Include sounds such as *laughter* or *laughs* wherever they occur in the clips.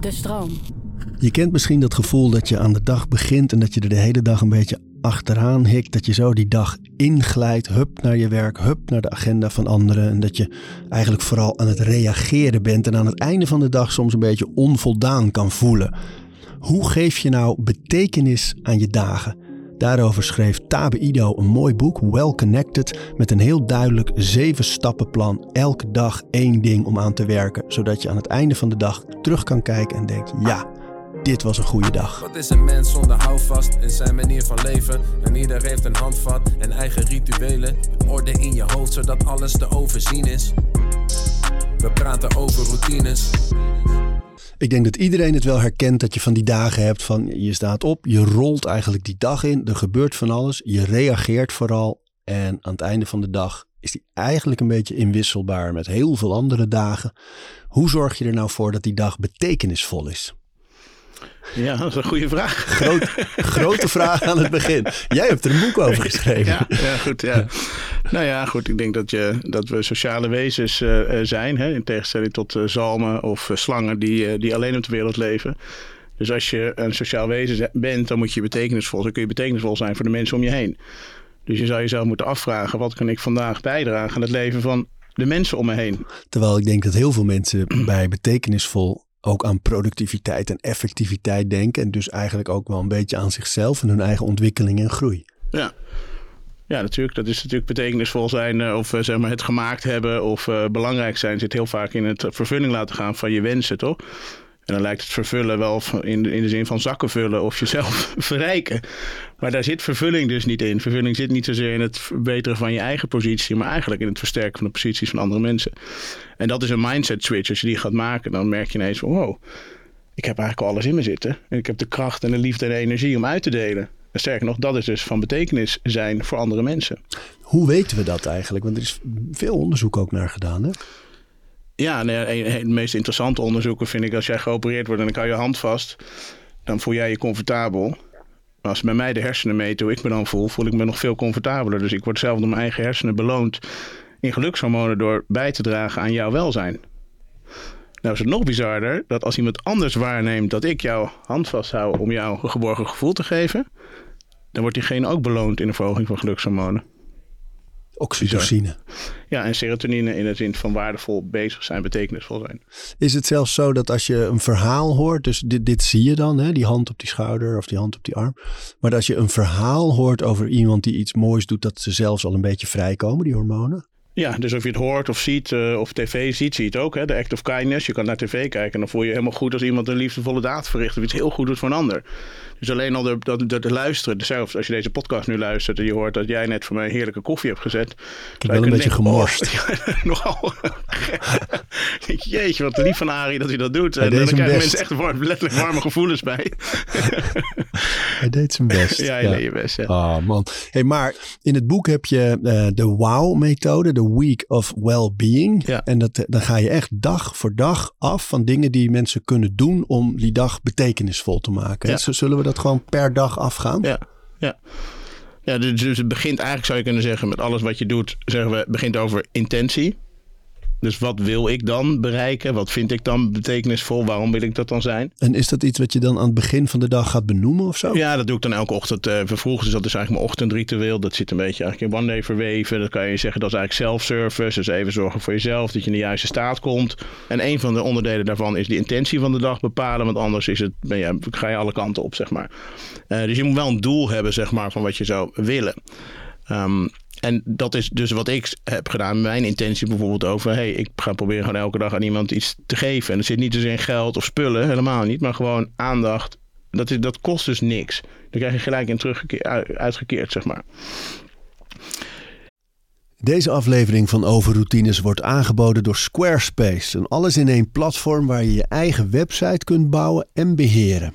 De stroom. Je kent misschien dat gevoel dat je aan de dag begint en dat je er de hele dag een beetje achteraan hikt. Dat je zo die dag inglijdt, hup naar je werk, hup naar de agenda van anderen. En dat je eigenlijk vooral aan het reageren bent en aan het einde van de dag soms een beetje onvoldaan kan voelen. Hoe geef je nou betekenis aan je dagen? Daarover schreef Tabe Ido een mooi boek, Well Connected, met een heel duidelijk zeven stappenplan. Elke dag één ding om aan te werken, zodat je aan het einde van de dag terug kan kijken en denkt: ja, dit was een goede dag. Wat is een mens zonder houvast in zijn manier van leven? En ieder heeft een handvat en eigen rituelen. Orde in je hoofd zodat alles te overzien is. We praten over routines. Ik denk dat iedereen het wel herkent dat je van die dagen hebt van je staat op, je rolt eigenlijk die dag in, er gebeurt van alles, je reageert vooral en aan het einde van de dag is die eigenlijk een beetje inwisselbaar met heel veel andere dagen. Hoe zorg je er nou voor dat die dag betekenisvol is? Ja, dat is een goede vraag. Groot, grote vraag aan het begin. Jij hebt er een boek over geschreven. Ja, ja goed. Ja. Nou ja, goed. Ik denk dat, je, dat we sociale wezens uh, zijn. Hè, in tegenstelling tot uh, zalmen of slangen die, die alleen op de wereld leven. Dus als je een sociaal wezen bent, dan moet je betekenisvol. Dan kun je betekenisvol zijn voor de mensen om je heen. Dus je zou jezelf moeten afvragen: wat kan ik vandaag bijdragen aan het leven van de mensen om me heen? Terwijl ik denk dat heel veel mensen bij betekenisvol ook aan productiviteit en effectiviteit denken. En dus eigenlijk ook wel een beetje aan zichzelf en hun eigen ontwikkeling en groei. Ja. Ja, natuurlijk. Dat is natuurlijk betekenisvol zijn uh, of uh, zeg maar het gemaakt hebben of uh, belangrijk zijn zit heel vaak in het vervulling laten gaan van je wensen, toch? En dan lijkt het vervullen wel in in de zin van zakken vullen of jezelf *laughs* verrijken. Maar daar zit vervulling dus niet in. Vervulling zit niet zozeer in het verbeteren van je eigen positie, maar eigenlijk in het versterken van de posities van andere mensen. En dat is een mindset switch. Als je die gaat maken, dan merk je ineens van wow, ik heb eigenlijk al alles in me zitten. En ik heb de kracht en de liefde en de energie om uit te delen. En sterker nog, dat is dus van betekenis zijn voor andere mensen. Hoe weten we dat eigenlijk? Want er is veel onderzoek ook naar gedaan, hè? Ja, nee, het meest interessante onderzoeken vind ik als jij geopereerd wordt en ik hou je hand vast, dan voel jij je comfortabel. Als bij mij de hersenen meten hoe ik me dan voel, voel ik me nog veel comfortabeler. Dus ik word zelf door mijn eigen hersenen beloond in gelukshormonen door bij te dragen aan jouw welzijn. Nou is het nog bizarder dat als iemand anders waarneemt dat ik jouw hand vasthoud om jou een geborgen gevoel te geven, dan wordt diegene ook beloond in de verhoging van gelukshormonen. Oxytocine. Ja, en serotonine in de zin van waardevol bezig zijn, betekenisvol zijn. Is het zelfs zo dat als je een verhaal hoort, dus dit, dit zie je dan, hè, die hand op die schouder of die hand op die arm. Maar als je een verhaal hoort over iemand die iets moois doet, dat ze zelfs al een beetje vrijkomen, die hormonen? Ja, dus of je het hoort of ziet uh, of tv ziet, zie je het ook. Hè? De act of kindness. Je kan naar tv kijken en dan voel je helemaal goed als iemand een liefdevolle daad verricht. Of iets heel goed doet voor een ander. Dus alleen al de, de, de, de luisteren. Zelfs als je deze podcast nu luistert en je hoort dat jij net voor mij heerlijke koffie hebt gezet. Ik heb wel een beetje gemorst. Oh, *laughs* ja, nogal. Jeetje, wat lief van Arie dat hij dat doet. Hij en dan krijgen mensen echt warm, letterlijk warme gevoelens bij. *laughs* hij deed zijn best. Ja, hij ja. deed je best. Ja. Oh man. Hey, maar in het boek heb je uh, de WOW-methode, de Week of Well-being. Ja. En dat, dan ga je echt dag voor dag af van dingen die mensen kunnen doen om die dag betekenisvol te maken. Ja. Zullen we dat gewoon per dag afgaan? Ja, ja. Ja, dus het begint eigenlijk, zou je kunnen zeggen, met alles wat je doet, zeggen we, het begint over intentie. Dus wat wil ik dan bereiken? Wat vind ik dan betekenisvol? Waarom wil ik dat dan zijn? En is dat iets wat je dan aan het begin van de dag gaat benoemen of zo? Ja, dat doe ik dan elke ochtend uh. Dus dat is eigenlijk mijn ochtendritueel. Dat zit een beetje eigenlijk in one day verweven. Dat kan je zeggen, dat is eigenlijk self-service. Dus even zorgen voor jezelf, dat je in de juiste staat komt. En een van de onderdelen daarvan is de intentie van de dag bepalen. Want anders is het, ben je, ga je alle kanten op, zeg maar. Uh, dus je moet wel een doel hebben, zeg maar, van wat je zou willen. Um, en dat is dus wat ik heb gedaan. Mijn intentie bijvoorbeeld over... hey, ik ga proberen gewoon elke dag aan iemand iets te geven. En dat zit niet dus in geld of spullen, helemaal niet. Maar gewoon aandacht. Dat, is, dat kost dus niks. Dan krijg je gelijk in teruggekeerd, uitgekeerd, zeg maar. Deze aflevering van Overroutines wordt aangeboden door Squarespace. Een alles-in-één platform waar je je eigen website kunt bouwen en beheren.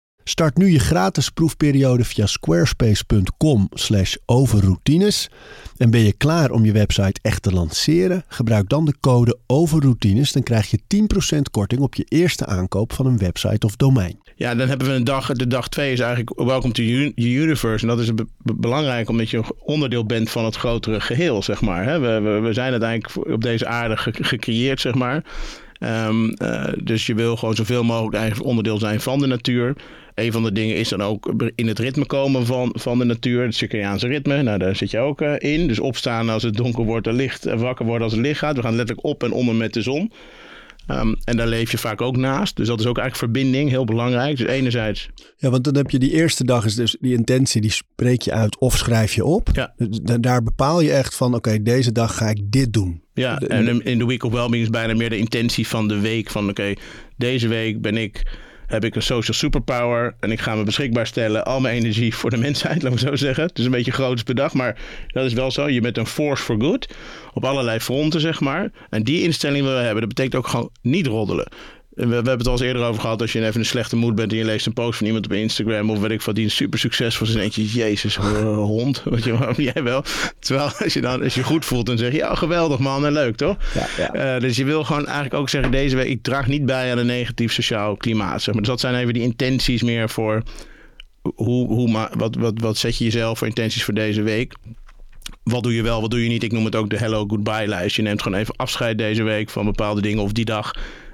Start nu je gratis proefperiode via squarespace.com slash overroutines. En ben je klaar om je website echt te lanceren? Gebruik dan de code overroutines. Dan krijg je 10% korting op je eerste aankoop van een website of domein. Ja, dan hebben we een dag. De dag twee is eigenlijk Welcome to Universe. En dat is belangrijk omdat je onderdeel bent van het grotere geheel, zeg maar. We, we, we zijn uiteindelijk op deze aarde gecreëerd, zeg maar. Um, uh, dus je wil gewoon zoveel mogelijk eigenlijk onderdeel zijn van de natuur. Een van de dingen is dan ook in het ritme komen van, van de natuur. Het circadiaanse ritme, nou daar zit je ook uh, in. Dus opstaan als het donker wordt en licht. En wakker worden als het licht gaat. We gaan letterlijk op en onder met de zon. Um, en daar leef je vaak ook naast. Dus dat is ook eigenlijk verbinding, heel belangrijk. Dus enerzijds... Ja, want dan heb je die eerste dag is dus die intentie, die spreek je uit of schrijf je op. Ja. Dus daar bepaal je echt van, oké, deze dag ga ik dit doen. Ja, en in de Week of Wellbeing is bijna meer de intentie van de week. Van oké, deze week ben ik heb ik een social superpower en ik ga me beschikbaar stellen al mijn energie voor de *laughs* mensheid, laat me zo zeggen. Het is een beetje groots dag, maar dat is wel zo. Je bent een force for good op allerlei fronten, zeg maar. En die instelling we hebben, dat betekent ook gewoon niet roddelen. We, we, hebben het al eens eerder over gehad. Als je even een slechte moed bent en je leest een post van iemand op Instagram of weet ik wat, die super succesvol is. En denk je, jezus, hond. *laughs* Weet je, *laughs* jij wel. Terwijl als je dan als je goed voelt, dan zeg je, ja, geweldig man en leuk toch? Ja, ja. Uh, dus je wil gewoon eigenlijk ook zeggen, deze week, ik draag niet bij aan een negatief sociaal klimaat. Zeg maar. Dus dat zijn even die intenties meer voor hoe, hoe, wat, wat, wat zet je jezelf voor intenties voor deze week? Wat doe je wel, wat doe je niet? Ik noem het ook de hello goodbye lijst. Je neemt gewoon even afscheid deze week van bepaalde dingen of die dag.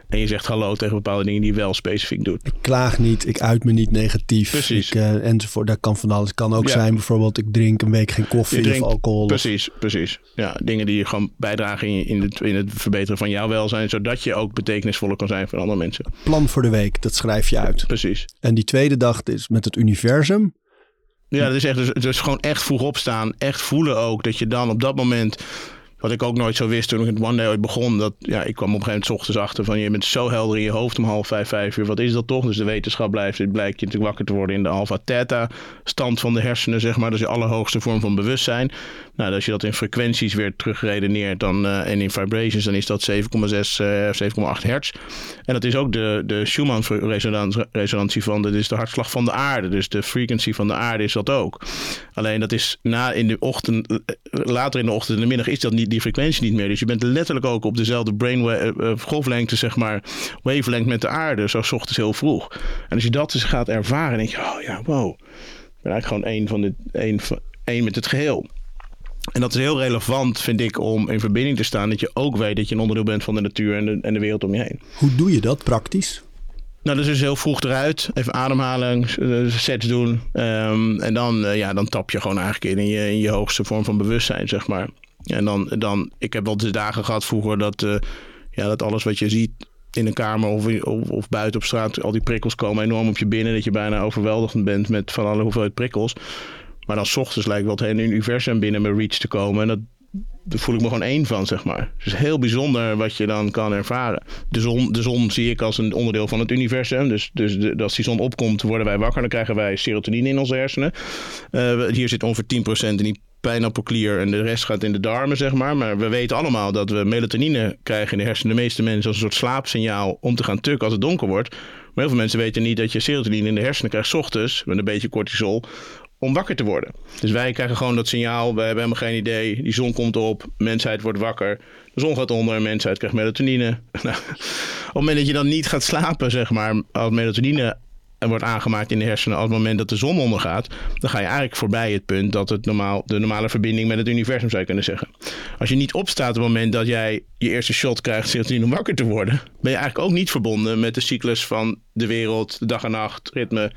En je zegt hallo tegen bepaalde dingen die je wel specifiek doet. Ik klaag niet, ik uit me niet negatief. Precies. Ik, uh, enzovoort. Dat kan van alles. kan ook zijn bijvoorbeeld ik drink een week geen koffie drinkt, of alcohol. Precies, of... precies. Ja, dingen die je gewoon bijdragen in, in, het, in het verbeteren van jouw welzijn. Zodat je ook betekenisvoller kan zijn voor andere mensen. Plan voor de week, dat schrijf je uit. Precies. En die tweede dag is met het universum. Ja, dat is echt dus, dus gewoon echt vroeg opstaan. Echt voelen ook dat je dan op dat moment wat ik ook nooit zo wist toen ik het One Day ooit begon. Dat, ja, ik kwam op een gegeven moment ochtends achter van je bent zo helder in je hoofd om half vijf, vijf uur. Wat is dat toch? Dus de wetenschap blijft, het blijkt je natuurlijk wakker te worden in de alpha theta stand van de hersenen, zeg maar. Is de allerhoogste vorm van bewustzijn. Nou, als je dat in frequenties weer terugredeneert dan, uh, en in vibrations, dan is dat 7,6, uh, 7,8 hertz. En dat is ook de, de Schumann-resonantie van, dat is de hartslag van de aarde. Dus de frequency van de aarde is dat ook. Alleen dat is na in de ochtend, eh, later in de ochtend en de middag is dat niet die frequentie niet meer. Dus je bent letterlijk ook op dezelfde brain uh, golflengte, zeg maar, wavelength met de aarde, zo ochtends heel vroeg. En als je dat dus gaat ervaren, denk je, oh ja, wow. Ik ben eigenlijk gewoon één, van dit, één, één met het geheel. En dat is heel relevant, vind ik, om in verbinding te staan. Dat je ook weet dat je een onderdeel bent van de natuur en de, en de wereld om je heen. Hoe doe je dat praktisch? Nou, dus is heel vroeg eruit. Even ademhaling, sets doen. Um, en dan, uh, ja, dan tap je gewoon eigenlijk in je, in je hoogste vorm van bewustzijn, zeg maar. En dan, dan ik heb wel de dagen gehad vroeger dat, uh, ja, dat alles wat je ziet in een kamer of, of, of, buiten op straat, al die prikkels komen enorm op je binnen. Dat je bijna overweldigd bent met van alle hoeveelheid prikkels. Maar dan s ochtends lijkt wel het hele universum binnen mijn reach te komen. En dat, daar voel ik me gewoon één van, zeg maar. Is heel bijzonder wat je dan kan ervaren. De zon, de zon zie ik als een onderdeel van het universum. Dus, dus de, als die zon opkomt, worden wij wakker. Dan krijgen wij serotonine in onze hersenen. Uh, hier zit ongeveer 10% in die pijnappelklier en de rest gaat in de darmen, zeg maar. Maar we weten allemaal dat we melatonine krijgen in de hersenen. De meeste mensen als een soort slaapsignaal om te gaan tukken als het donker wordt. Maar heel veel mensen weten niet dat je serotonine in de hersenen krijgt... S ochtends, met een beetje cortisol, om wakker te worden. Dus wij krijgen gewoon dat signaal. We hebben helemaal geen idee. Die zon komt op, mensheid wordt wakker. De zon gaat onder, mensheid krijgt melatonine. *laughs* Nou, op het moment dat je dan niet gaat slapen, zeg maar, als melatonine wordt aangemaakt in de hersenen op het moment dat de zon ondergaat, dan ga je eigenlijk voorbij het punt dat het normaal, de normale verbinding met het universum zou je kunnen zeggen. Als je niet opstaat op het moment dat jij je eerste shot krijgt om wakker te worden, ben je eigenlijk ook niet verbonden met de cyclus van de wereld, de dag en nacht, ritme.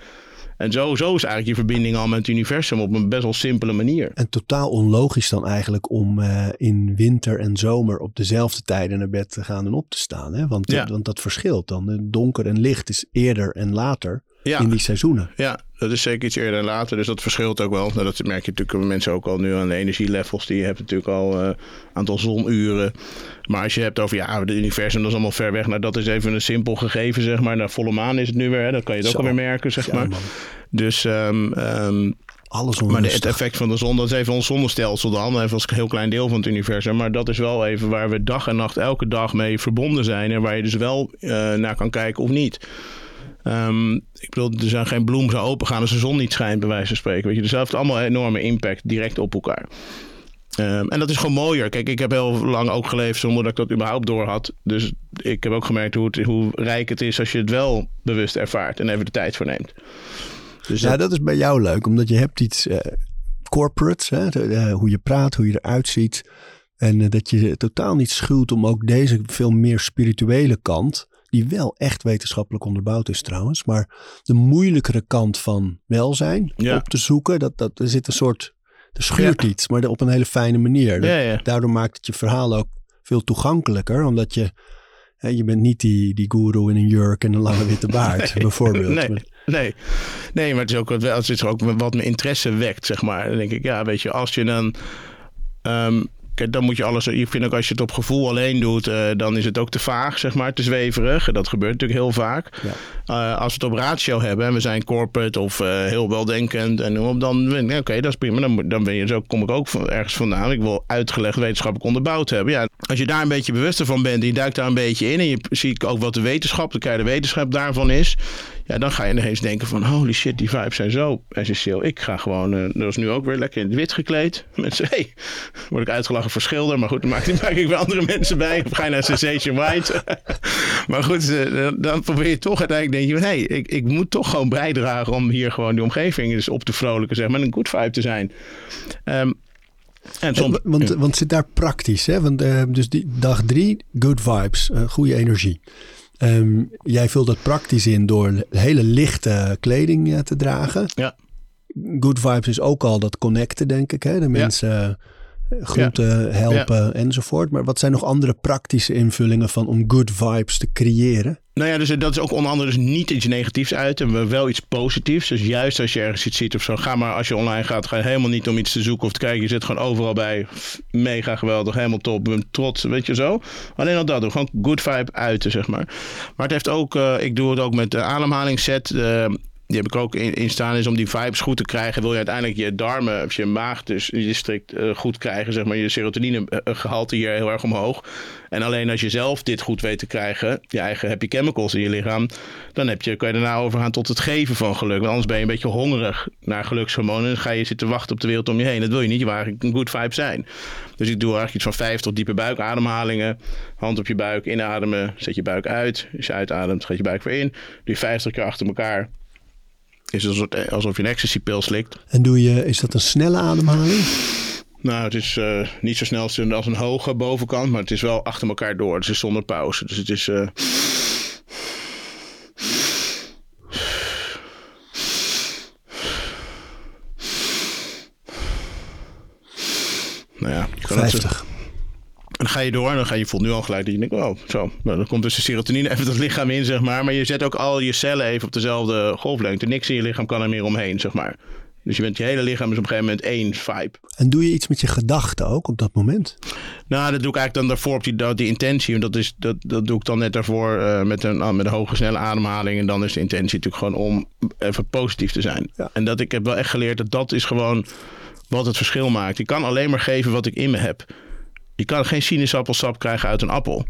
En zo, zo is eigenlijk je verbinding al met het universum op een best wel simpele manier. En totaal onlogisch dan eigenlijk om uh, in winter en zomer op dezelfde tijden naar bed te gaan en op te staan. Hè? Want, Ja. want dat verschilt dan. Donker en licht is eerder en later Ja. in die seizoenen. Ja, dat is zeker iets eerder en later. Dus dat verschilt ook wel. Nou, dat merk je natuurlijk bij mensen ook al nu aan de energielevels. Die je hebt natuurlijk al een aantal zonuren. Maar als je hebt over ja, het universum, dat is allemaal ver weg. Nou, dat is even een simpel gegeven, zeg maar. Naar volle maan is het nu weer. Hè? Dat kan je het ook alweer merken, zeg Ja, maar. man. Dus, ehm, ehm, Alles maar het effect van de zon, dat is even ons zonnestelsel dan. Even als een heel klein deel van het universum. Maar dat is wel even waar we dag en nacht elke dag mee verbonden zijn. En waar je dus wel eh, naar kan kijken of niet. Ehm, ik bedoel, er zijn geen bloem zou opengaan als de zon niet schijnt, bij wijze van spreken. Weet je, dus dat heeft allemaal enorme impact direct op elkaar. Ehm, en dat is gewoon mooier. Kijk, ik heb heel lang ook geleefd zonder dat ik dat überhaupt door had. Dus ik heb ook gemerkt hoe, het, hoe rijk het is als je het wel bewust ervaart en even de tijd voor neemt. Dus ja, dat... is bij jou leuk, omdat je hebt iets uh, corporates, hè? Eh, hoe je praat, hoe je eruit ziet. En uh, dat je totaal niet schuwt om ook deze veel meer spirituele kant, die wel echt wetenschappelijk onderbouwd is trouwens, maar de moeilijkere kant van welzijn ja. op te zoeken. Dat, dat, er zit een soort er schuurt iets, maar op een hele fijne manier. Ja. Daardoor maakt het je verhaal ook veel toegankelijker, omdat je, hè, je bent niet die, die guru in een jurk en een lange witte *laughs* baard, bijvoorbeeld. Nee, nee. nee, maar het is ook, wel, het is ook wat mijn interesse wekt, zeg maar. Dan denk ik, ja, weet je, als je dan... Um, dan moet je alles. Ik vind ook als je het op gevoel alleen doet, uh, dan is het ook te vaag, zeg maar, te zweverig. Dat gebeurt natuurlijk heel vaak. Ja. Uh, als we het op ratio hebben en we zijn corporate of uh, heel weldenkend en op, dan oké, okay, dat is prima. Dan, dan ben je zo, kom ik ook van, ergens vandaan. Ik wil uitgelegd wetenschappelijk onderbouwd hebben. Ja, als je daar een beetje bewuster van bent, je duikt daar een beetje in en je ziet ook wat de wetenschap, de de wetenschap daarvan is. Ja, dan ga je ineens denken van holy shit, die vibes zijn zo essentieel. Ik ga gewoon, uh, dat is nu ook weer lekker in het wit gekleed. Mensen, hey, word ik uitgelachen voor schilder. Maar goed, dan maak, *laughs* maak ik weer andere mensen bij. Of ga je naar Sensation White. *laughs* maar goed, uh, dan probeer je toch uiteindelijk, denk je van hey, ik, ik moet toch gewoon bijdragen om hier gewoon die omgeving dus op te vrolijken, zeg maar, een good vibe te zijn. Um, en soms, want, ja. want zit daar praktisch, hè? Want, uh, dus die dag drie, good vibes, goede energie. Um, jij vult dat praktisch in door hele lichte kleding uh, te dragen. Ja. Good vibes is ook al dat connecten, denk ik. Hè? De mensen ja. Groeten, ja. helpen enzovoort. Maar wat zijn nog andere praktische invullingen van om good vibes te creëren? Nou ja, dus dat is ook onder andere dus niet iets negatiefs uit en wel iets positiefs. Dus juist als je ergens iets ziet of zo, ga maar als je online gaat, ga helemaal niet om iets te zoeken of te kijken. Je zit gewoon overal bij. Mega geweldig, helemaal top, trots, weet je zo. Alleen al dat, doen. gewoon good vibe uiten, zeg maar. Maar het heeft ook, uh, ik doe het ook met de ademhalingsset. Uh, die heb ik ook in, in, staan, is om die vibes goed te krijgen. Wil je uiteindelijk je darmen, of je maag dus je strikt uh, goed krijgen, zeg maar, je serotonine gehalte hier heel erg omhoog. En alleen als je zelf dit goed weet te krijgen, je eigen happy chemicals in je lichaam, dan heb je, kan je daarna overgaan tot het geven van geluk. Want anders ben je een beetje hongerig naar gelukshormonen. En dan ga je zitten wachten op de wereld om je heen. Dat wil je niet. Je wil eigenlijk een good vibe zijn. Dus ik doe eigenlijk iets van vijf tot diepe buikademhalingen. Hand op je buik, inademen, zet je buik uit. Als je uitademt, gaat je buik weer in. Doe je vijftig keer achter elkaar is het alsof je een ecstasy-pil slikt. En doe je, is dat een snelle ademhaling? Nou, het is uh, niet zo snel als een hoge bovenkant, maar het is wel achter elkaar door. Het is zonder pauze. Dus het is. Uh... Nou ja, je kan 50. Ga je door en dan ga je, voelt nu al gelijk dat je denkt, oh, zo. Nou, dan komt dus de serotonine even het lichaam in, zeg maar. Maar je zet ook al je cellen even op dezelfde golflengte. Niks in je lichaam kan er meer omheen, zeg maar. Dus je bent je hele lichaam is op een gegeven moment één vibe. En doe je iets met je gedachten ook op dat moment? Nou, dat doe ik eigenlijk dan daarvoor op die, die intentie. Dat, is, dat, dat doe ik dan net daarvoor uh, met, een, met een hoge snelle ademhaling. En dan is de intentie natuurlijk gewoon om even positief te zijn. Ja. En dat ik heb wel echt geleerd dat dat is gewoon wat het verschil maakt. Ik kan alleen maar geven wat ik in me heb. Je kan geen sinaasappelsap krijgen uit een appel.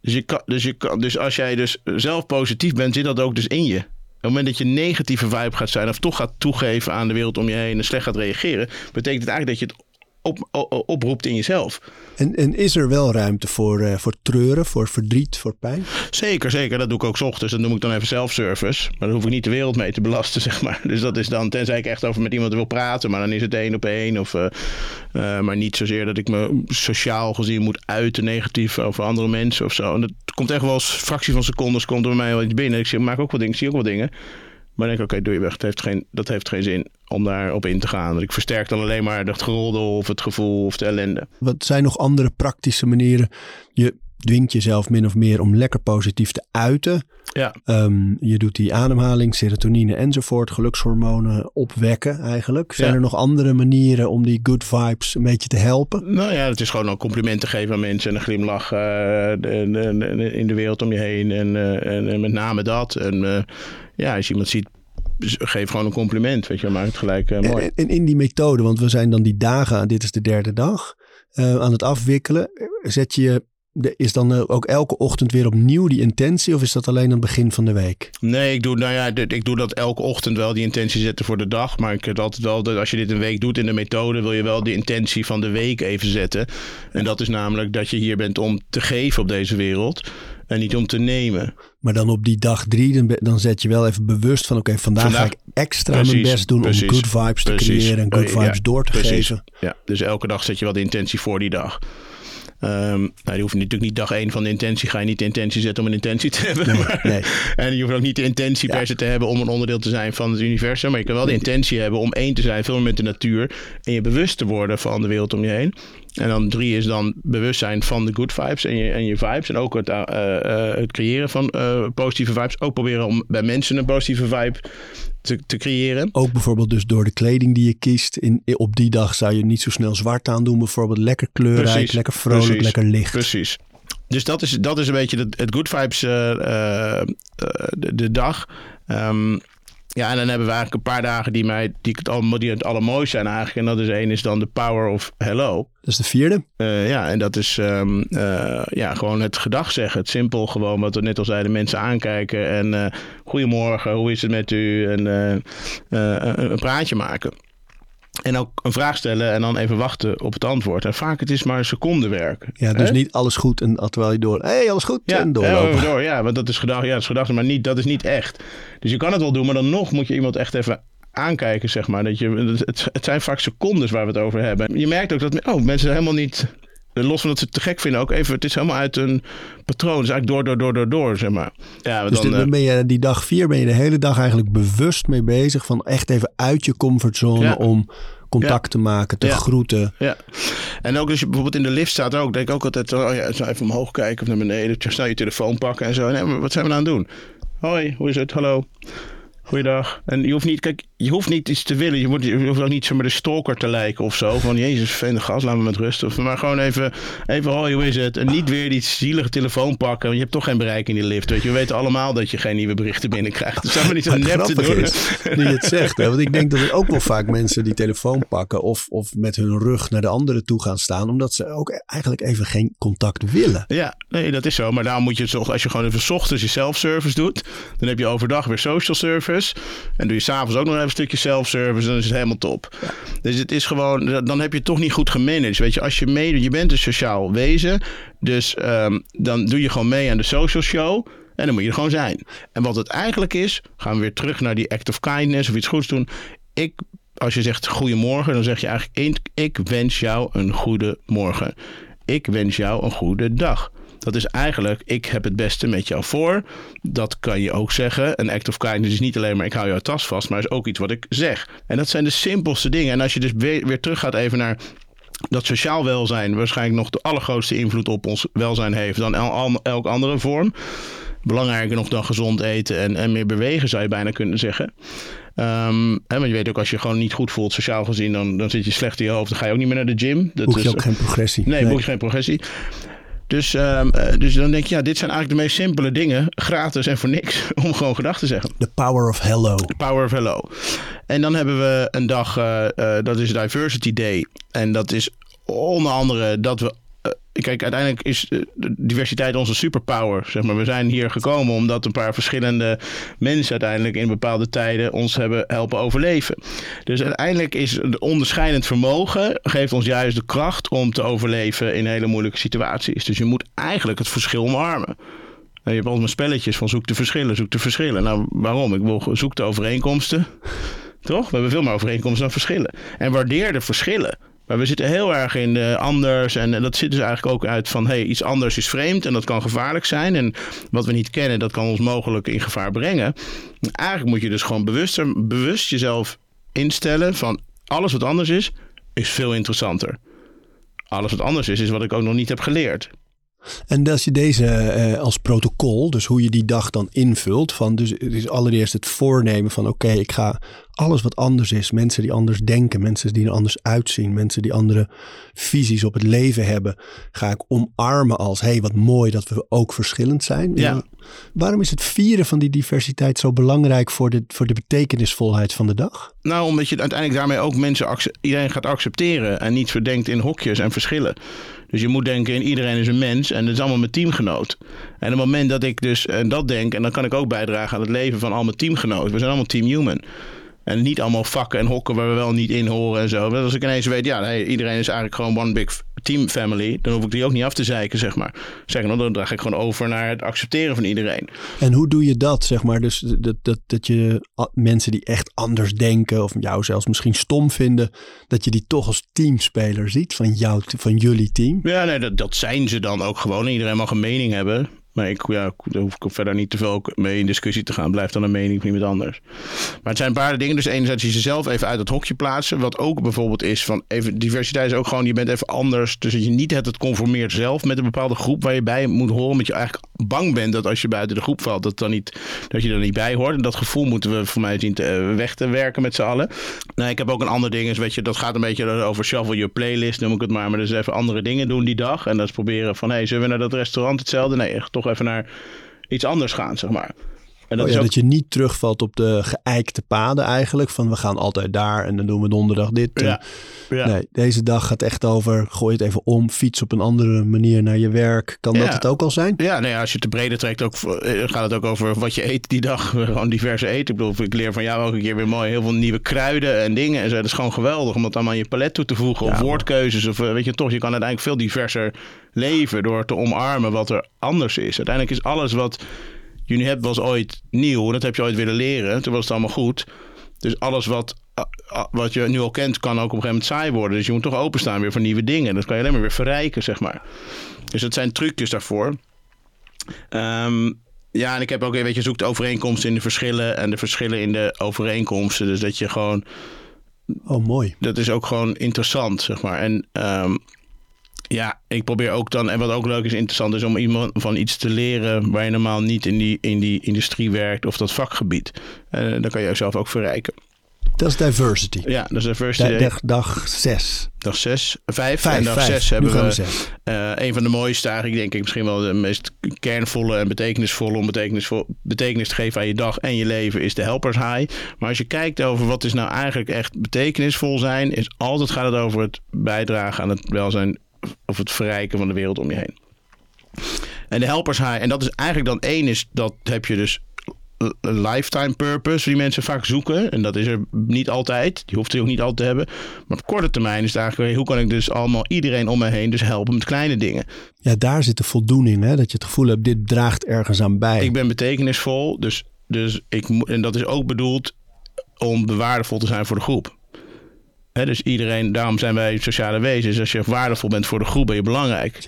Dus, je kan, dus, je kan, dus als jij dus zelf positief bent, zit dat ook dus in je. Op het moment dat je negatieve vibe gaat zijn of toch gaat toegeven aan de wereld om je heen en slecht gaat reageren, betekent het eigenlijk dat je het op, op, oproept in jezelf. En, en is er wel ruimte voor, uh, voor treuren, voor verdriet, voor pijn? Zeker, zeker. Dat doe ik ook s ochtends. Dat noem ik dan even zelfservice. Maar dan hoef ik niet de wereld mee te belasten, *laughs* zeg maar. Dus dat is dan, tenzij ik echt over met iemand wil praten, maar dan is het één op één. Of, uh, uh, maar niet zozeer dat ik me sociaal gezien moet uiten negatief over andere mensen of zo. En dat komt echt wel als fractie van secondes komt er bij mij wel iets binnen. Ik zeg, maak ook wat dingen, zie ook wat dingen. Maar denk ik, oké, doe je weg. Dat heeft, geen, dat heeft geen zin om daarop in te gaan. Ik versterk dan alleen maar dat geroddel of het gevoel of de ellende. Wat zijn nog andere praktische manieren? Je dwingt jezelf min of meer om lekker positief te uiten. Ja. Um, je doet die ademhaling, serotonine enzovoort, gelukshormonen opwekken eigenlijk. Zijn Ja. er nog andere manieren om die good vibes een beetje te helpen? Nou ja, het is gewoon een compliment te geven aan mensen en een glimlach eh, de- de- de- in de wereld om je heen. En, eh, en, en met name dat. En eh, ja, als je iemand ziet, geef gewoon een compliment. Weet je, maak het gelijk mooi. En, en in die methode, want we zijn dan die dagen, dit is de derde dag, aan het afwikkelen. Zet je is dan eh, ook elke ochtend weer opnieuw die intentie? Of is dat alleen aan het begin van de week? Nee, ik doe, nou ja, ik doe dat elke ochtend wel, die intentie zetten voor de dag. Maar ik heb altijd wel, dat als je dit een week doet in de methode, wil je wel de intentie van de week even zetten. En dat is namelijk dat je hier bent om te geven op deze wereld en niet om te nemen. Maar dan op die dag drie, dan, dan zet je wel even bewust van... oké, vandaag, Vandaag- ga ik extra mijn best doen precies, om good vibes te precies. creëren... en good Eh, ja, vibes door te geven. Ja, dus elke dag zet je wel de intentie voor die dag. Ehm nou, je hoeft natuurlijk niet dag één van de intentie, ga je niet de intentie zetten om een intentie te hebben. Nee, maar- nee. *laughs* En je hoeft ook niet de intentie Ja. per se te hebben om een onderdeel te zijn van het universum. Maar je kan wel de intentie hebben om één te zijn, veel meer met de natuur. En je bewust te worden van de wereld om je heen. En dan drie is dan bewustzijn van de good vibes en je, en je vibes. En ook het, eh, eh, het creëren van eh, positieve vibes. Ook proberen om bij mensen een positieve vibe te, te creëren. Ook bijvoorbeeld dus door de kleding die je kiest. In, op die dag zou je niet zo snel zwart aandoen. Bijvoorbeeld lekker kleurrijk, Precies, lekker vrolijk, precies, lekker licht. Precies. Dus dat is, dat is een beetje het, het good vibes eh, eh, eh, de, de dag. Ehm, ja, en dan hebben we eigenlijk een paar dagen die, mij, die, het, al, die het allermooiste zijn eigenlijk. En dat is één is dan de power of hello. Dat is de vierde. Eh, ja, en dat is ehm, eh, ja, gewoon het gedag zeggen. Het simpel gewoon, wat we net al zeiden, mensen aankijken. En eh, goedemorgen, hoe is het met u? En een praatje maken. En ook een vraag stellen en dan even wachten op het antwoord. En vaak het is maar een secondewerk. Ja, dus Hè? niet alles goed en terwijl je door... Hé, hey, alles goed Ja, en doorlopen. door, ja, want dat is gedacht, ja, dat is gedacht, maar niet, dat is niet echt. Dus je kan het wel doen, maar dan nog moet je iemand echt even aankijken, zeg maar. Dat je, het, het zijn vaak secondes waar we het over hebben. Je merkt ook dat oh, mensen helemaal niet, los van dat ze het te gek vinden, ook even, het is helemaal uit een patroon. Dus eigenlijk door, door, door, door, door, zeg maar. Ja, Dus dan, dit- eh, dan ben je die dag vier ben je de hele dag eigenlijk bewust mee bezig. Van echt even uit je comfortzone Ja. om contact te maken, te Ja. groeten. Ja, en ook als je bijvoorbeeld in de lift staat ook, denk ik ook altijd, oh ja, zo even omhoog kijken of naar beneden, snel je telefoon pakken en zo. Nee, maar wat zijn we nou aan het doen? Hoi, hoe is het? Hallo. Goeiedag. En je hoeft niet, kijk, je hoeft niet iets te willen. Je, moet, je hoeft ook niet zomaar de stalker te lijken of zo. Van jezus, vervelende gast, laat me met rust. Of, maar gewoon even, even, hoi, hoe is het? En niet weer die zielige telefoon pakken. Want je hebt toch geen bereik in die lift. Weet je, we weten allemaal dat je geen nieuwe berichten binnenkrijgt. Dus zijn we niet zo nep te doen. is, nu je het zegt, hè, want ik denk dat er ook wel vaak mensen die telefoon pakken of, of met hun rug naar de anderen toe gaan staan, omdat ze ook eigenlijk even geen contact willen. Ja, nee, dat is zo. Maar daarom moet je als je gewoon even ochtends je self-service doet, dan heb je overdag weer social service. En doe je s'avonds ook nog even een stukje self-service, dan is het helemaal top. Dus het is gewoon, dan heb je het toch niet goed gemanaged. Weet je, als je meedoet, je bent een sociaal wezen. Dus ehm, dan doe je gewoon mee aan de social show. En dan moet je er gewoon zijn. En wat het eigenlijk is, gaan we weer terug naar die act of kindness of iets goeds doen. Ik, als je zegt goedemorgen, dan zeg je eigenlijk: ik, ik wens jou een goede morgen. Ik wens jou een goede dag. Dat is eigenlijk, ik heb het beste met jou voor. Dat kan je ook zeggen. Een act of kindness is niet alleen maar ik hou jouw tas vast, maar is ook iets wat ik zeg. En dat zijn de simpelste dingen. En als je dus weer, weer terug gaat even naar dat sociaal welzijn waarschijnlijk nog de allergrootste invloed op ons welzijn heeft dan el- elke andere vorm. Belangrijker nog dan gezond eten en, en meer bewegen, zou je bijna kunnen zeggen. Ehm, hè, want je weet ook, als je gewoon niet goed voelt, sociaal gezien, dan, dan zit je slecht in je hoofd. Dan ga je ook niet meer naar de gym. Dat Boek je is, ook geen progressie. Nee, boek je geen progressie. Dus, ehm, eh, dus dan denk je, ja, dit zijn eigenlijk de meest simpele dingen, gratis en voor niks, *laughs* om gewoon gedag te zeggen. The power of hello. Power of Hello. En dan hebben we een dag, eh, eh, dat is Diversity Day. En dat is onder andere dat we. Eh, kijk, uiteindelijk is eh, diversiteit onze superpower. Zeg maar. We zijn hier gekomen omdat een paar verschillende mensen uiteindelijk in bepaalde tijden ons hebben helpen overleven. Dus uiteindelijk is het onderscheidend vermogen geeft ons juist de kracht om te overleven in hele moeilijke situaties. Dus je moet eigenlijk het verschil omarmen. En je hebt altijd mijn spelletjes van zoek de verschillen, zoek de verschillen. Nou, waarom? Ik wil zoek de overeenkomsten. Toch? We hebben veel meer overeenkomsten dan verschillen. En waardeer de verschillen. Maar we zitten heel erg in de anders. En, dat zit dus eigenlijk ook uit van hey, iets anders is vreemd en dat kan gevaarlijk zijn. En wat we niet kennen, dat kan ons mogelijk in gevaar brengen. En eigenlijk moet je dus gewoon bewuster, bewust jezelf instellen van alles wat anders is, is veel interessanter. Alles wat anders is, is wat ik ook nog niet heb geleerd. En als je deze eh, als protocol, dus hoe je die dag dan invult, van dus het is allereerst het voornemen van oké, ik ga alles wat anders is. Mensen die anders denken, mensen die er anders uitzien, mensen die andere visies op het leven hebben, ga ik omarmen als hé, hey, wat mooi dat we ook verschillend zijn. Ja. Waarom is het vieren van die diversiteit zo belangrijk voor de, voor de betekenisvolheid van de dag? Nou, omdat je uiteindelijk daarmee ook mensen, iedereen gaat accepteren en niet verdenkt in hokjes en verschillen. Dus je moet denken in iedereen is een mens en dat is allemaal mijn teamgenoot. En op het moment dat ik dus en dat denk, en dan kan ik ook bijdragen aan het leven van al mijn teamgenoten. We zijn allemaal team human. En niet allemaal vakken en hokken waar we wel niet in horen en zo. als ik ineens weet, ja, nee, iedereen is eigenlijk gewoon one big team family. Dan hoef ik die ook niet af te zeiken, zeg maar. Zeggen, dan draag ik gewoon over naar het accepteren van iedereen. En hoe doe je dat, zeg maar? Dus dat, dat, dat je mensen die echt anders denken of jou zelfs misschien stom vinden, dat je die toch als teamspeler ziet van, jou, van jullie team? Ja, nee, dat, dat zijn ze dan ook gewoon. Iedereen mag een mening hebben. Maar ik, ja, daar hoef ik verder niet te veel mee in discussie te gaan. Blijft dan een mening van iemand anders. Maar het zijn een paar dingen. Dus enerzijds je jezelf even uit het hokje plaatsen. Wat ook bijvoorbeeld is van even diversiteit is ook gewoon je bent even anders. Dus dat je niet het, het conformeert zelf met een bepaalde groep waar je bij moet horen. Omdat je eigenlijk bang bent dat als je buiten de groep valt, dat, dan niet, dat je er niet bij hoort. En dat gevoel moeten we voor mij zien te, uh, weg te werken met z'n allen. Nee, ik heb ook een ander ding. Is, weet je, dat gaat een beetje over shuffle your playlist, noem ik het maar. Maar dus even andere dingen doen die dag. En dat is proberen van, hé, hey, zullen we naar dat restaurant hetzelfde? Nee, toch even naar iets anders gaan, zeg maar. En dat, oh ja, dat je niet terugvalt op de geëikte paden eigenlijk. Van we gaan altijd daar en dan doen we donderdag dit. Ja. ja. Nee, deze dag gaat echt over gooi het even om. Fiets op een andere manier naar je werk. Kan dat het ook al zijn? Ja, nee, als je te breder trekt ook, eh, gaat het ook over wat je eet die dag. *laughs* Gewoon diverse eten. Ik bedoel, ik leer van jou een keer weer mooi. Heel veel nieuwe kruiden en dingen. En zo. Dat is gewoon geweldig om dat allemaal aan je palet toe te voegen. Of woordkeuzes. Of eh, weet je toch, je kan uiteindelijk veel diverser leven door te omarmen wat er anders is. Uiteindelijk is alles wat jullie hebben was ooit nieuw. Dat heb je ooit willen leren. Toen was het allemaal goed. Dus alles wat, wat je nu al kent, kan ook op een gegeven moment saai worden. Dus je moet toch openstaan weer voor nieuwe dingen. Dat kan je alleen maar weer verrijken, zeg maar. Dus dat zijn trucjes daarvoor. Ehm, ja, en ik heb ook, weet je, zoekt overeenkomsten in de verschillen en de verschillen in de overeenkomsten. Dus dat je gewoon. Oh, mooi. Dat is ook gewoon interessant, zeg maar. En um, ja, ik probeer ook dan, en wat ook leuk is, interessant is om iemand van iets te leren waar je normaal niet in die, in die industrie werkt of dat vakgebied. Uh, dan kan je jezelf ook verrijken. Dat is diversity. Ja, dat is diversity. Dag, dag zes. Dag zes, vijf. vijf en dag vijf. zes hebben we, uh, een van de mooiste eigenlijk, denk ik, misschien wel de meest kernvolle en betekenisvolle om betekenisvol, betekenis te geven aan je dag en je leven is de helpers high. Maar als je kijkt over wat is nou eigenlijk echt betekenisvol zijn, is altijd gaat het over het bijdragen aan het welzijn of het verrijken van de wereld om je heen. En de helpers high, en dat is eigenlijk dan één, is dat heb je dus een lifetime purpose die mensen vaak zoeken. En dat is er niet altijd. Die hoeft er ook niet altijd te hebben. Maar op korte termijn is het eigenlijk hoe kan ik dus allemaal iedereen om me heen dus helpen met kleine dingen. Ja, daar zit de voldoening. Hè? Dat je het gevoel hebt, dit draagt ergens aan bij. Ik ben betekenisvol. Dus, dus ik, en dat is ook bedoeld om waardevol te zijn voor de groep dus iedereen, daarom zijn wij sociale wezens. Als je waardevol bent voor de groep, ben je belangrijk.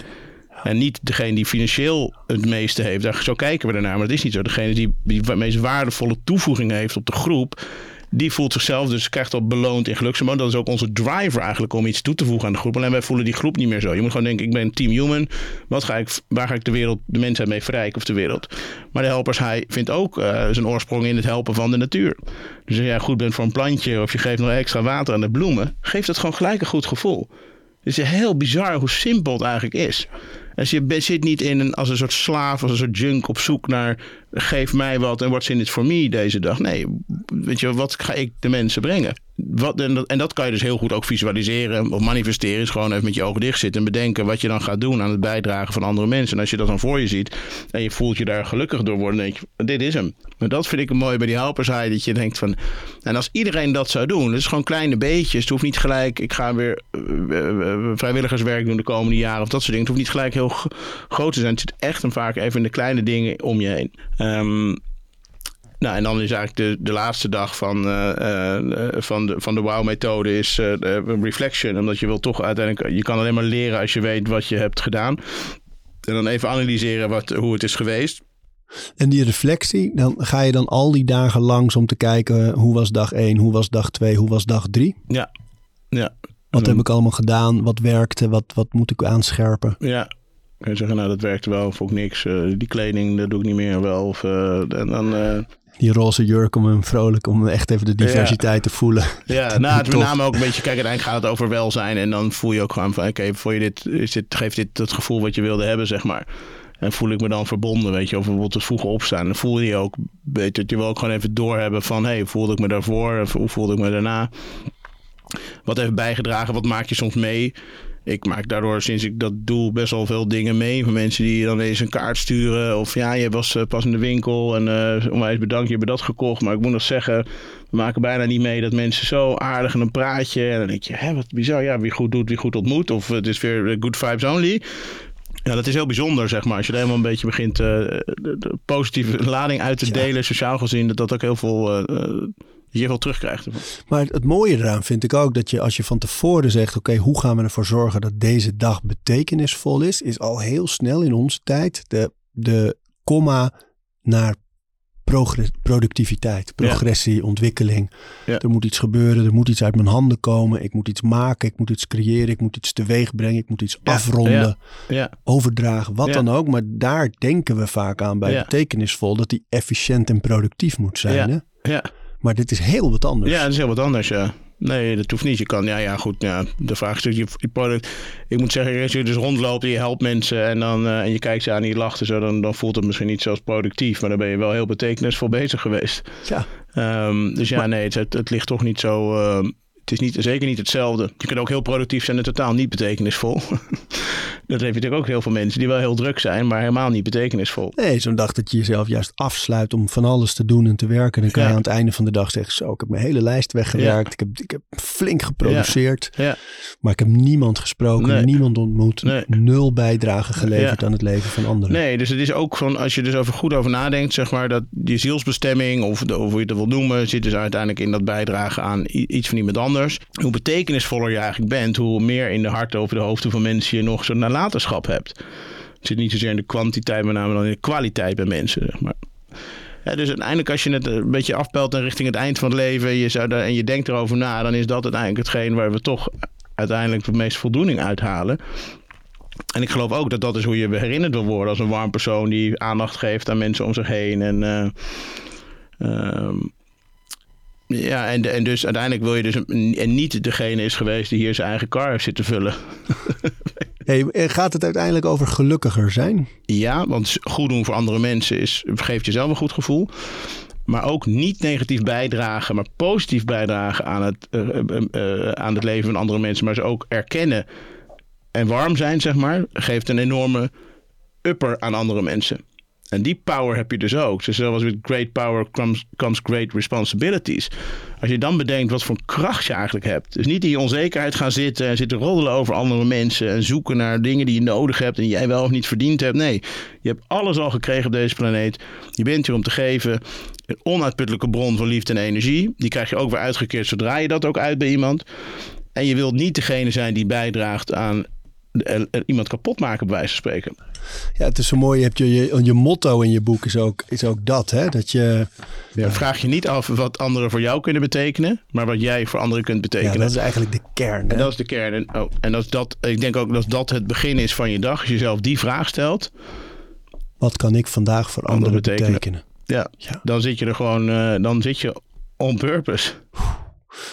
En niet degene die financieel het meeste heeft. Daar, zo kijken we ernaar. Maar dat is niet zo. Degene die, die het meest waardevolle toevoeging heeft op de groep die voelt zichzelf dus krijgt dat beloond in gelukshormoon. Dat is ook onze driver eigenlijk om iets toe te voegen aan de groep. Alleen wij voelen die groep niet meer zo. Je moet gewoon denken, ik ben team human. Wat ga ik, waar ga ik de wereld, de mensheid mee verrijken of de wereld? Maar de helpers, hij vindt ook uh, zijn oorsprong in het helpen van de natuur. Dus als jij goed bent voor een plantje of je geeft nog extra water aan de bloemen, geeft dat gewoon gelijk een goed gevoel. Het is heel bizar hoe simpel het eigenlijk is. Dus je zit niet in een, als een soort slaaf, als een soort junk op zoek naar geef mij wat en what's in it for me deze dag. Nee, weet je, wat ga ik de mensen brengen? Wat, en, dat, en dat kan je dus heel goed ook visualiseren of manifesteren. Is gewoon even met je ogen dicht zitten en bedenken wat je dan gaat doen aan het bijdragen van andere mensen. En als je dat dan voor je ziet en je voelt je daar gelukkig door worden, dan denk je, dit is hem. Maar dat vind ik mooi bij die helpershigh, dat je denkt van... En als iedereen dat zou doen, dus gewoon kleine beetjes. Het hoeft niet gelijk, ik ga weer uh, vrijwilligerswerk doen de komende jaren of dat soort dingen. Het hoeft niet gelijk heel groot te zijn. Het zit echt en vaak even in de kleine dingen om je heen. Um, nou, en dan is eigenlijk de, de laatste dag van, uh, uh, van de, van de WOW-methode is uh, reflection. Omdat je wil toch uiteindelijk, je kan alleen maar leren als je weet wat je hebt gedaan. En dan even analyseren wat, hoe het is geweest. En die reflectie, dan ga je dan al die dagen langs om te kijken hoe was dag 1, hoe was dag 2, hoe was dag 3? Ja, ja. Wat heb ik allemaal gedaan? Wat werkte? Wat, wat moet ik aanscherpen? Ja, kun je zeggen, nou dat werkte wel of ook niks. Uh, die kleding, dat doe ik niet meer wel. Of, uh, en dan, uh... Die roze jurk om hem vrolijk, om echt even de diversiteit te voelen. Ja, *laughs* nou, het met name ook een beetje, kijk, uiteindelijk gaat het over welzijn. En dan voel je ook gewoon van, oké, okay, je dit, is dit, geeft dit het gevoel wat je wilde hebben, zeg maar. En voel ik me dan verbonden, weet je, of bijvoorbeeld het vroeg opstaan. Dan voel je ook, weet je, je wil ook gewoon even doorhebben van, hé, hey, voelde ik me daarvoor? Of hoe voelde ik me daarna? Wat heeft bijgedragen? Wat maak je soms mee? Ik maak daardoor, sinds ik dat doe, best wel veel dingen mee. Van mensen die dan eens een kaart sturen. Of ja, je was uh, pas in de winkel en uh, onwijs bedankt, je hebt dat gekocht. Maar ik moet nog zeggen, we maken bijna niet mee dat mensen zo aardig in een praatje. En dan denk je, hè, wat bizar. Ja, wie goed doet, wie goed ontmoet. Of het is weer good vibes only. Ja, dat is heel bijzonder, zeg maar. Als je er helemaal een beetje begint uh, de, de, positieve lading uit te delen, sociaal gezien, dat dat ook heel veel je veel terugkrijgt. Maar het, mooie eraan vind ik ook dat je als je van tevoren zegt: oké, hoe gaan we ervoor zorgen dat deze dag betekenisvol is, is al heel snel in onze tijd de, de komma naar productiviteit, progressie, ontwikkeling. Ja. Er moet iets gebeuren, er moet iets uit mijn handen komen. Ik moet iets maken, ik moet iets creëren, ik moet iets teweeg brengen, ik moet iets afronden, overdragen, wat dan ook. Maar daar denken we vaak aan bij betekenisvol, dat die efficiënt en productief moet zijn. Hè? Ja. Maar dit is heel wat anders. Ja, het is heel wat anders, ja. Nee, dat hoeft niet. Je kan, ja, ja, goed. Ja, de vraag is je, je product. Ik moet zeggen, als je dus rondloopt en je helpt mensen en, dan, uh, en je kijkt ze aan en je lacht zo, dan, dan voelt het misschien niet zoals productief. Maar dan ben je wel heel betekenisvol bezig geweest. Ja. Um, dus ja, maar, nee, het, het, ligt toch niet zo. Uh, het is niet, zeker niet hetzelfde. Je kunt ook heel productief zijn en totaal niet betekenisvol. *laughs* dat je natuurlijk ook heel veel mensen die wel heel druk zijn, maar helemaal niet betekenisvol. Nee, zo'n dag dat je jezelf juist afsluit om van alles te doen en te werken. Dan kan je aan het einde van de dag zeggen, zo, ik heb mijn hele lijst weggewerkt. Ik, heb, ik heb flink geproduceerd. Ja. Maar ik heb niemand gesproken, niemand ontmoet. Nul bijdrage geleverd aan het leven van anderen. Nee, dus het is ook van, als je dus over goed over nadenkt, zeg maar, dat die zielsbestemming, of, de, of hoe je het wil noemen, zit dus uiteindelijk in dat bijdragen aan iets van iemand anders. Hoe betekenisvoller je eigenlijk bent, hoe meer in de harten over de hoofden van mensen je nog zo'n nalatenschap hebt. Het zit niet zozeer in de kwantiteit, maar name dan in de kwaliteit bij mensen. Zeg maar. Dus uiteindelijk als je het een beetje afpelt en richting het eind van het leven je zou en je denkt erover na, dan is dat uiteindelijk hetgeen waar we toch uiteindelijk de meeste voldoening uithalen. En ik geloof ook dat dat is hoe je herinnerd wil worden als een warm persoon die aandacht geeft aan mensen om zich heen. En uh, ja, en, en dus uiteindelijk wil je dus en niet degene is geweest die hier zijn eigen car heeft zitten vullen. *laughs* hey, gaat het uiteindelijk over gelukkiger zijn? Ja, want goed doen voor andere mensen is, geeft jezelf een goed gevoel. Maar ook niet negatief bijdragen, maar positief bijdragen aan het, uh, uh, aan het leven van andere mensen. Maar ze ook erkennen en warm zijn, zeg maar, geeft een enorme upper aan andere mensen. En die power heb je dus ook. Dus zoals with great power comes, comes great responsibilities. Als je dan bedenkt wat voor kracht je eigenlijk hebt. Dus niet in onzekerheid gaan zitten en zitten roddelen over andere mensen. En zoeken naar dingen die je nodig hebt en jij wel of niet verdiend hebt. Nee, je hebt alles al gekregen op deze planeet. Je bent hier om te geven. Een onuitputtelijke bron van liefde en energie. Die krijg je ook weer uitgekeerd zodra je dat ook uit bij iemand. En je wilt niet degene zijn die bijdraagt aan iemand kapot maken, bij wijze van spreken. Ja, het is zo mooi. Je, hebt je, je, je motto in je boek is ook, is ook dat. Hè? dat je, ja. vraag je niet af wat anderen voor jou kunnen betekenen, maar wat jij voor anderen kunt betekenen. Ja, dat is eigenlijk de kern. Hè? En dat is de kern. En, oh, en dat, dat, ik denk ook dat dat het begin is van je dag. Als je jezelf die vraag stelt. Wat kan ik vandaag voor anderen, betekenen? betekenen? Ja, ja, dan zit je er gewoon, uh, dan zit je on purpose.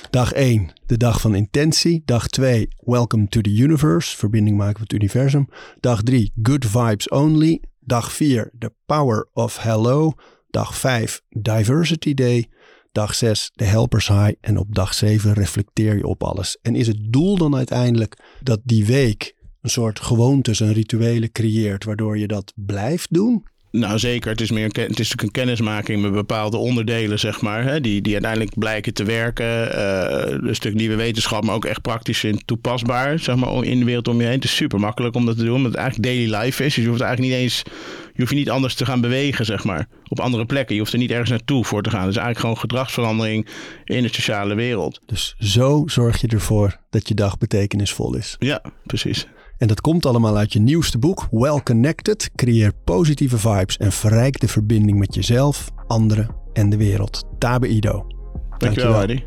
Dag 1, de dag van intentie. Dag 2, welcome to the universe. Verbinding maken met het universum. Dag 3, good vibes only. Dag 4, the power of hello. Dag 5, diversity day. Dag 6, de helpers high. En op dag 7 reflecteer je op alles. En is het doel dan uiteindelijk dat die week een soort gewoontes en rituelen creëert, waardoor je dat blijft doen? Nou, zeker. Het is, meer een, het is natuurlijk een kennismaking met bepaalde onderdelen, zeg maar. Hè, die, die uiteindelijk blijken te werken. Uh, een stuk nieuwe wetenschap, maar ook echt praktisch en toepasbaar, zeg maar, in de wereld om je heen. Het is super makkelijk om dat te doen, omdat het eigenlijk daily life is. Dus je hoeft eigenlijk niet eens, je hoeft je niet anders te gaan bewegen, zeg maar, op andere plekken. Je hoeft er niet ergens naartoe voor te gaan. Het is eigenlijk gewoon gedragsverandering in de sociale wereld. Dus zo zorg je ervoor dat je dag betekenisvol is. Ja, precies. En dat komt allemaal uit je nieuwste boek, Well Connected. Creëer positieve vibes en verrijk de verbinding met jezelf, anderen en de wereld. Tabe Ido. Dankjewel, Dankjewel.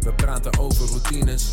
We praten over routines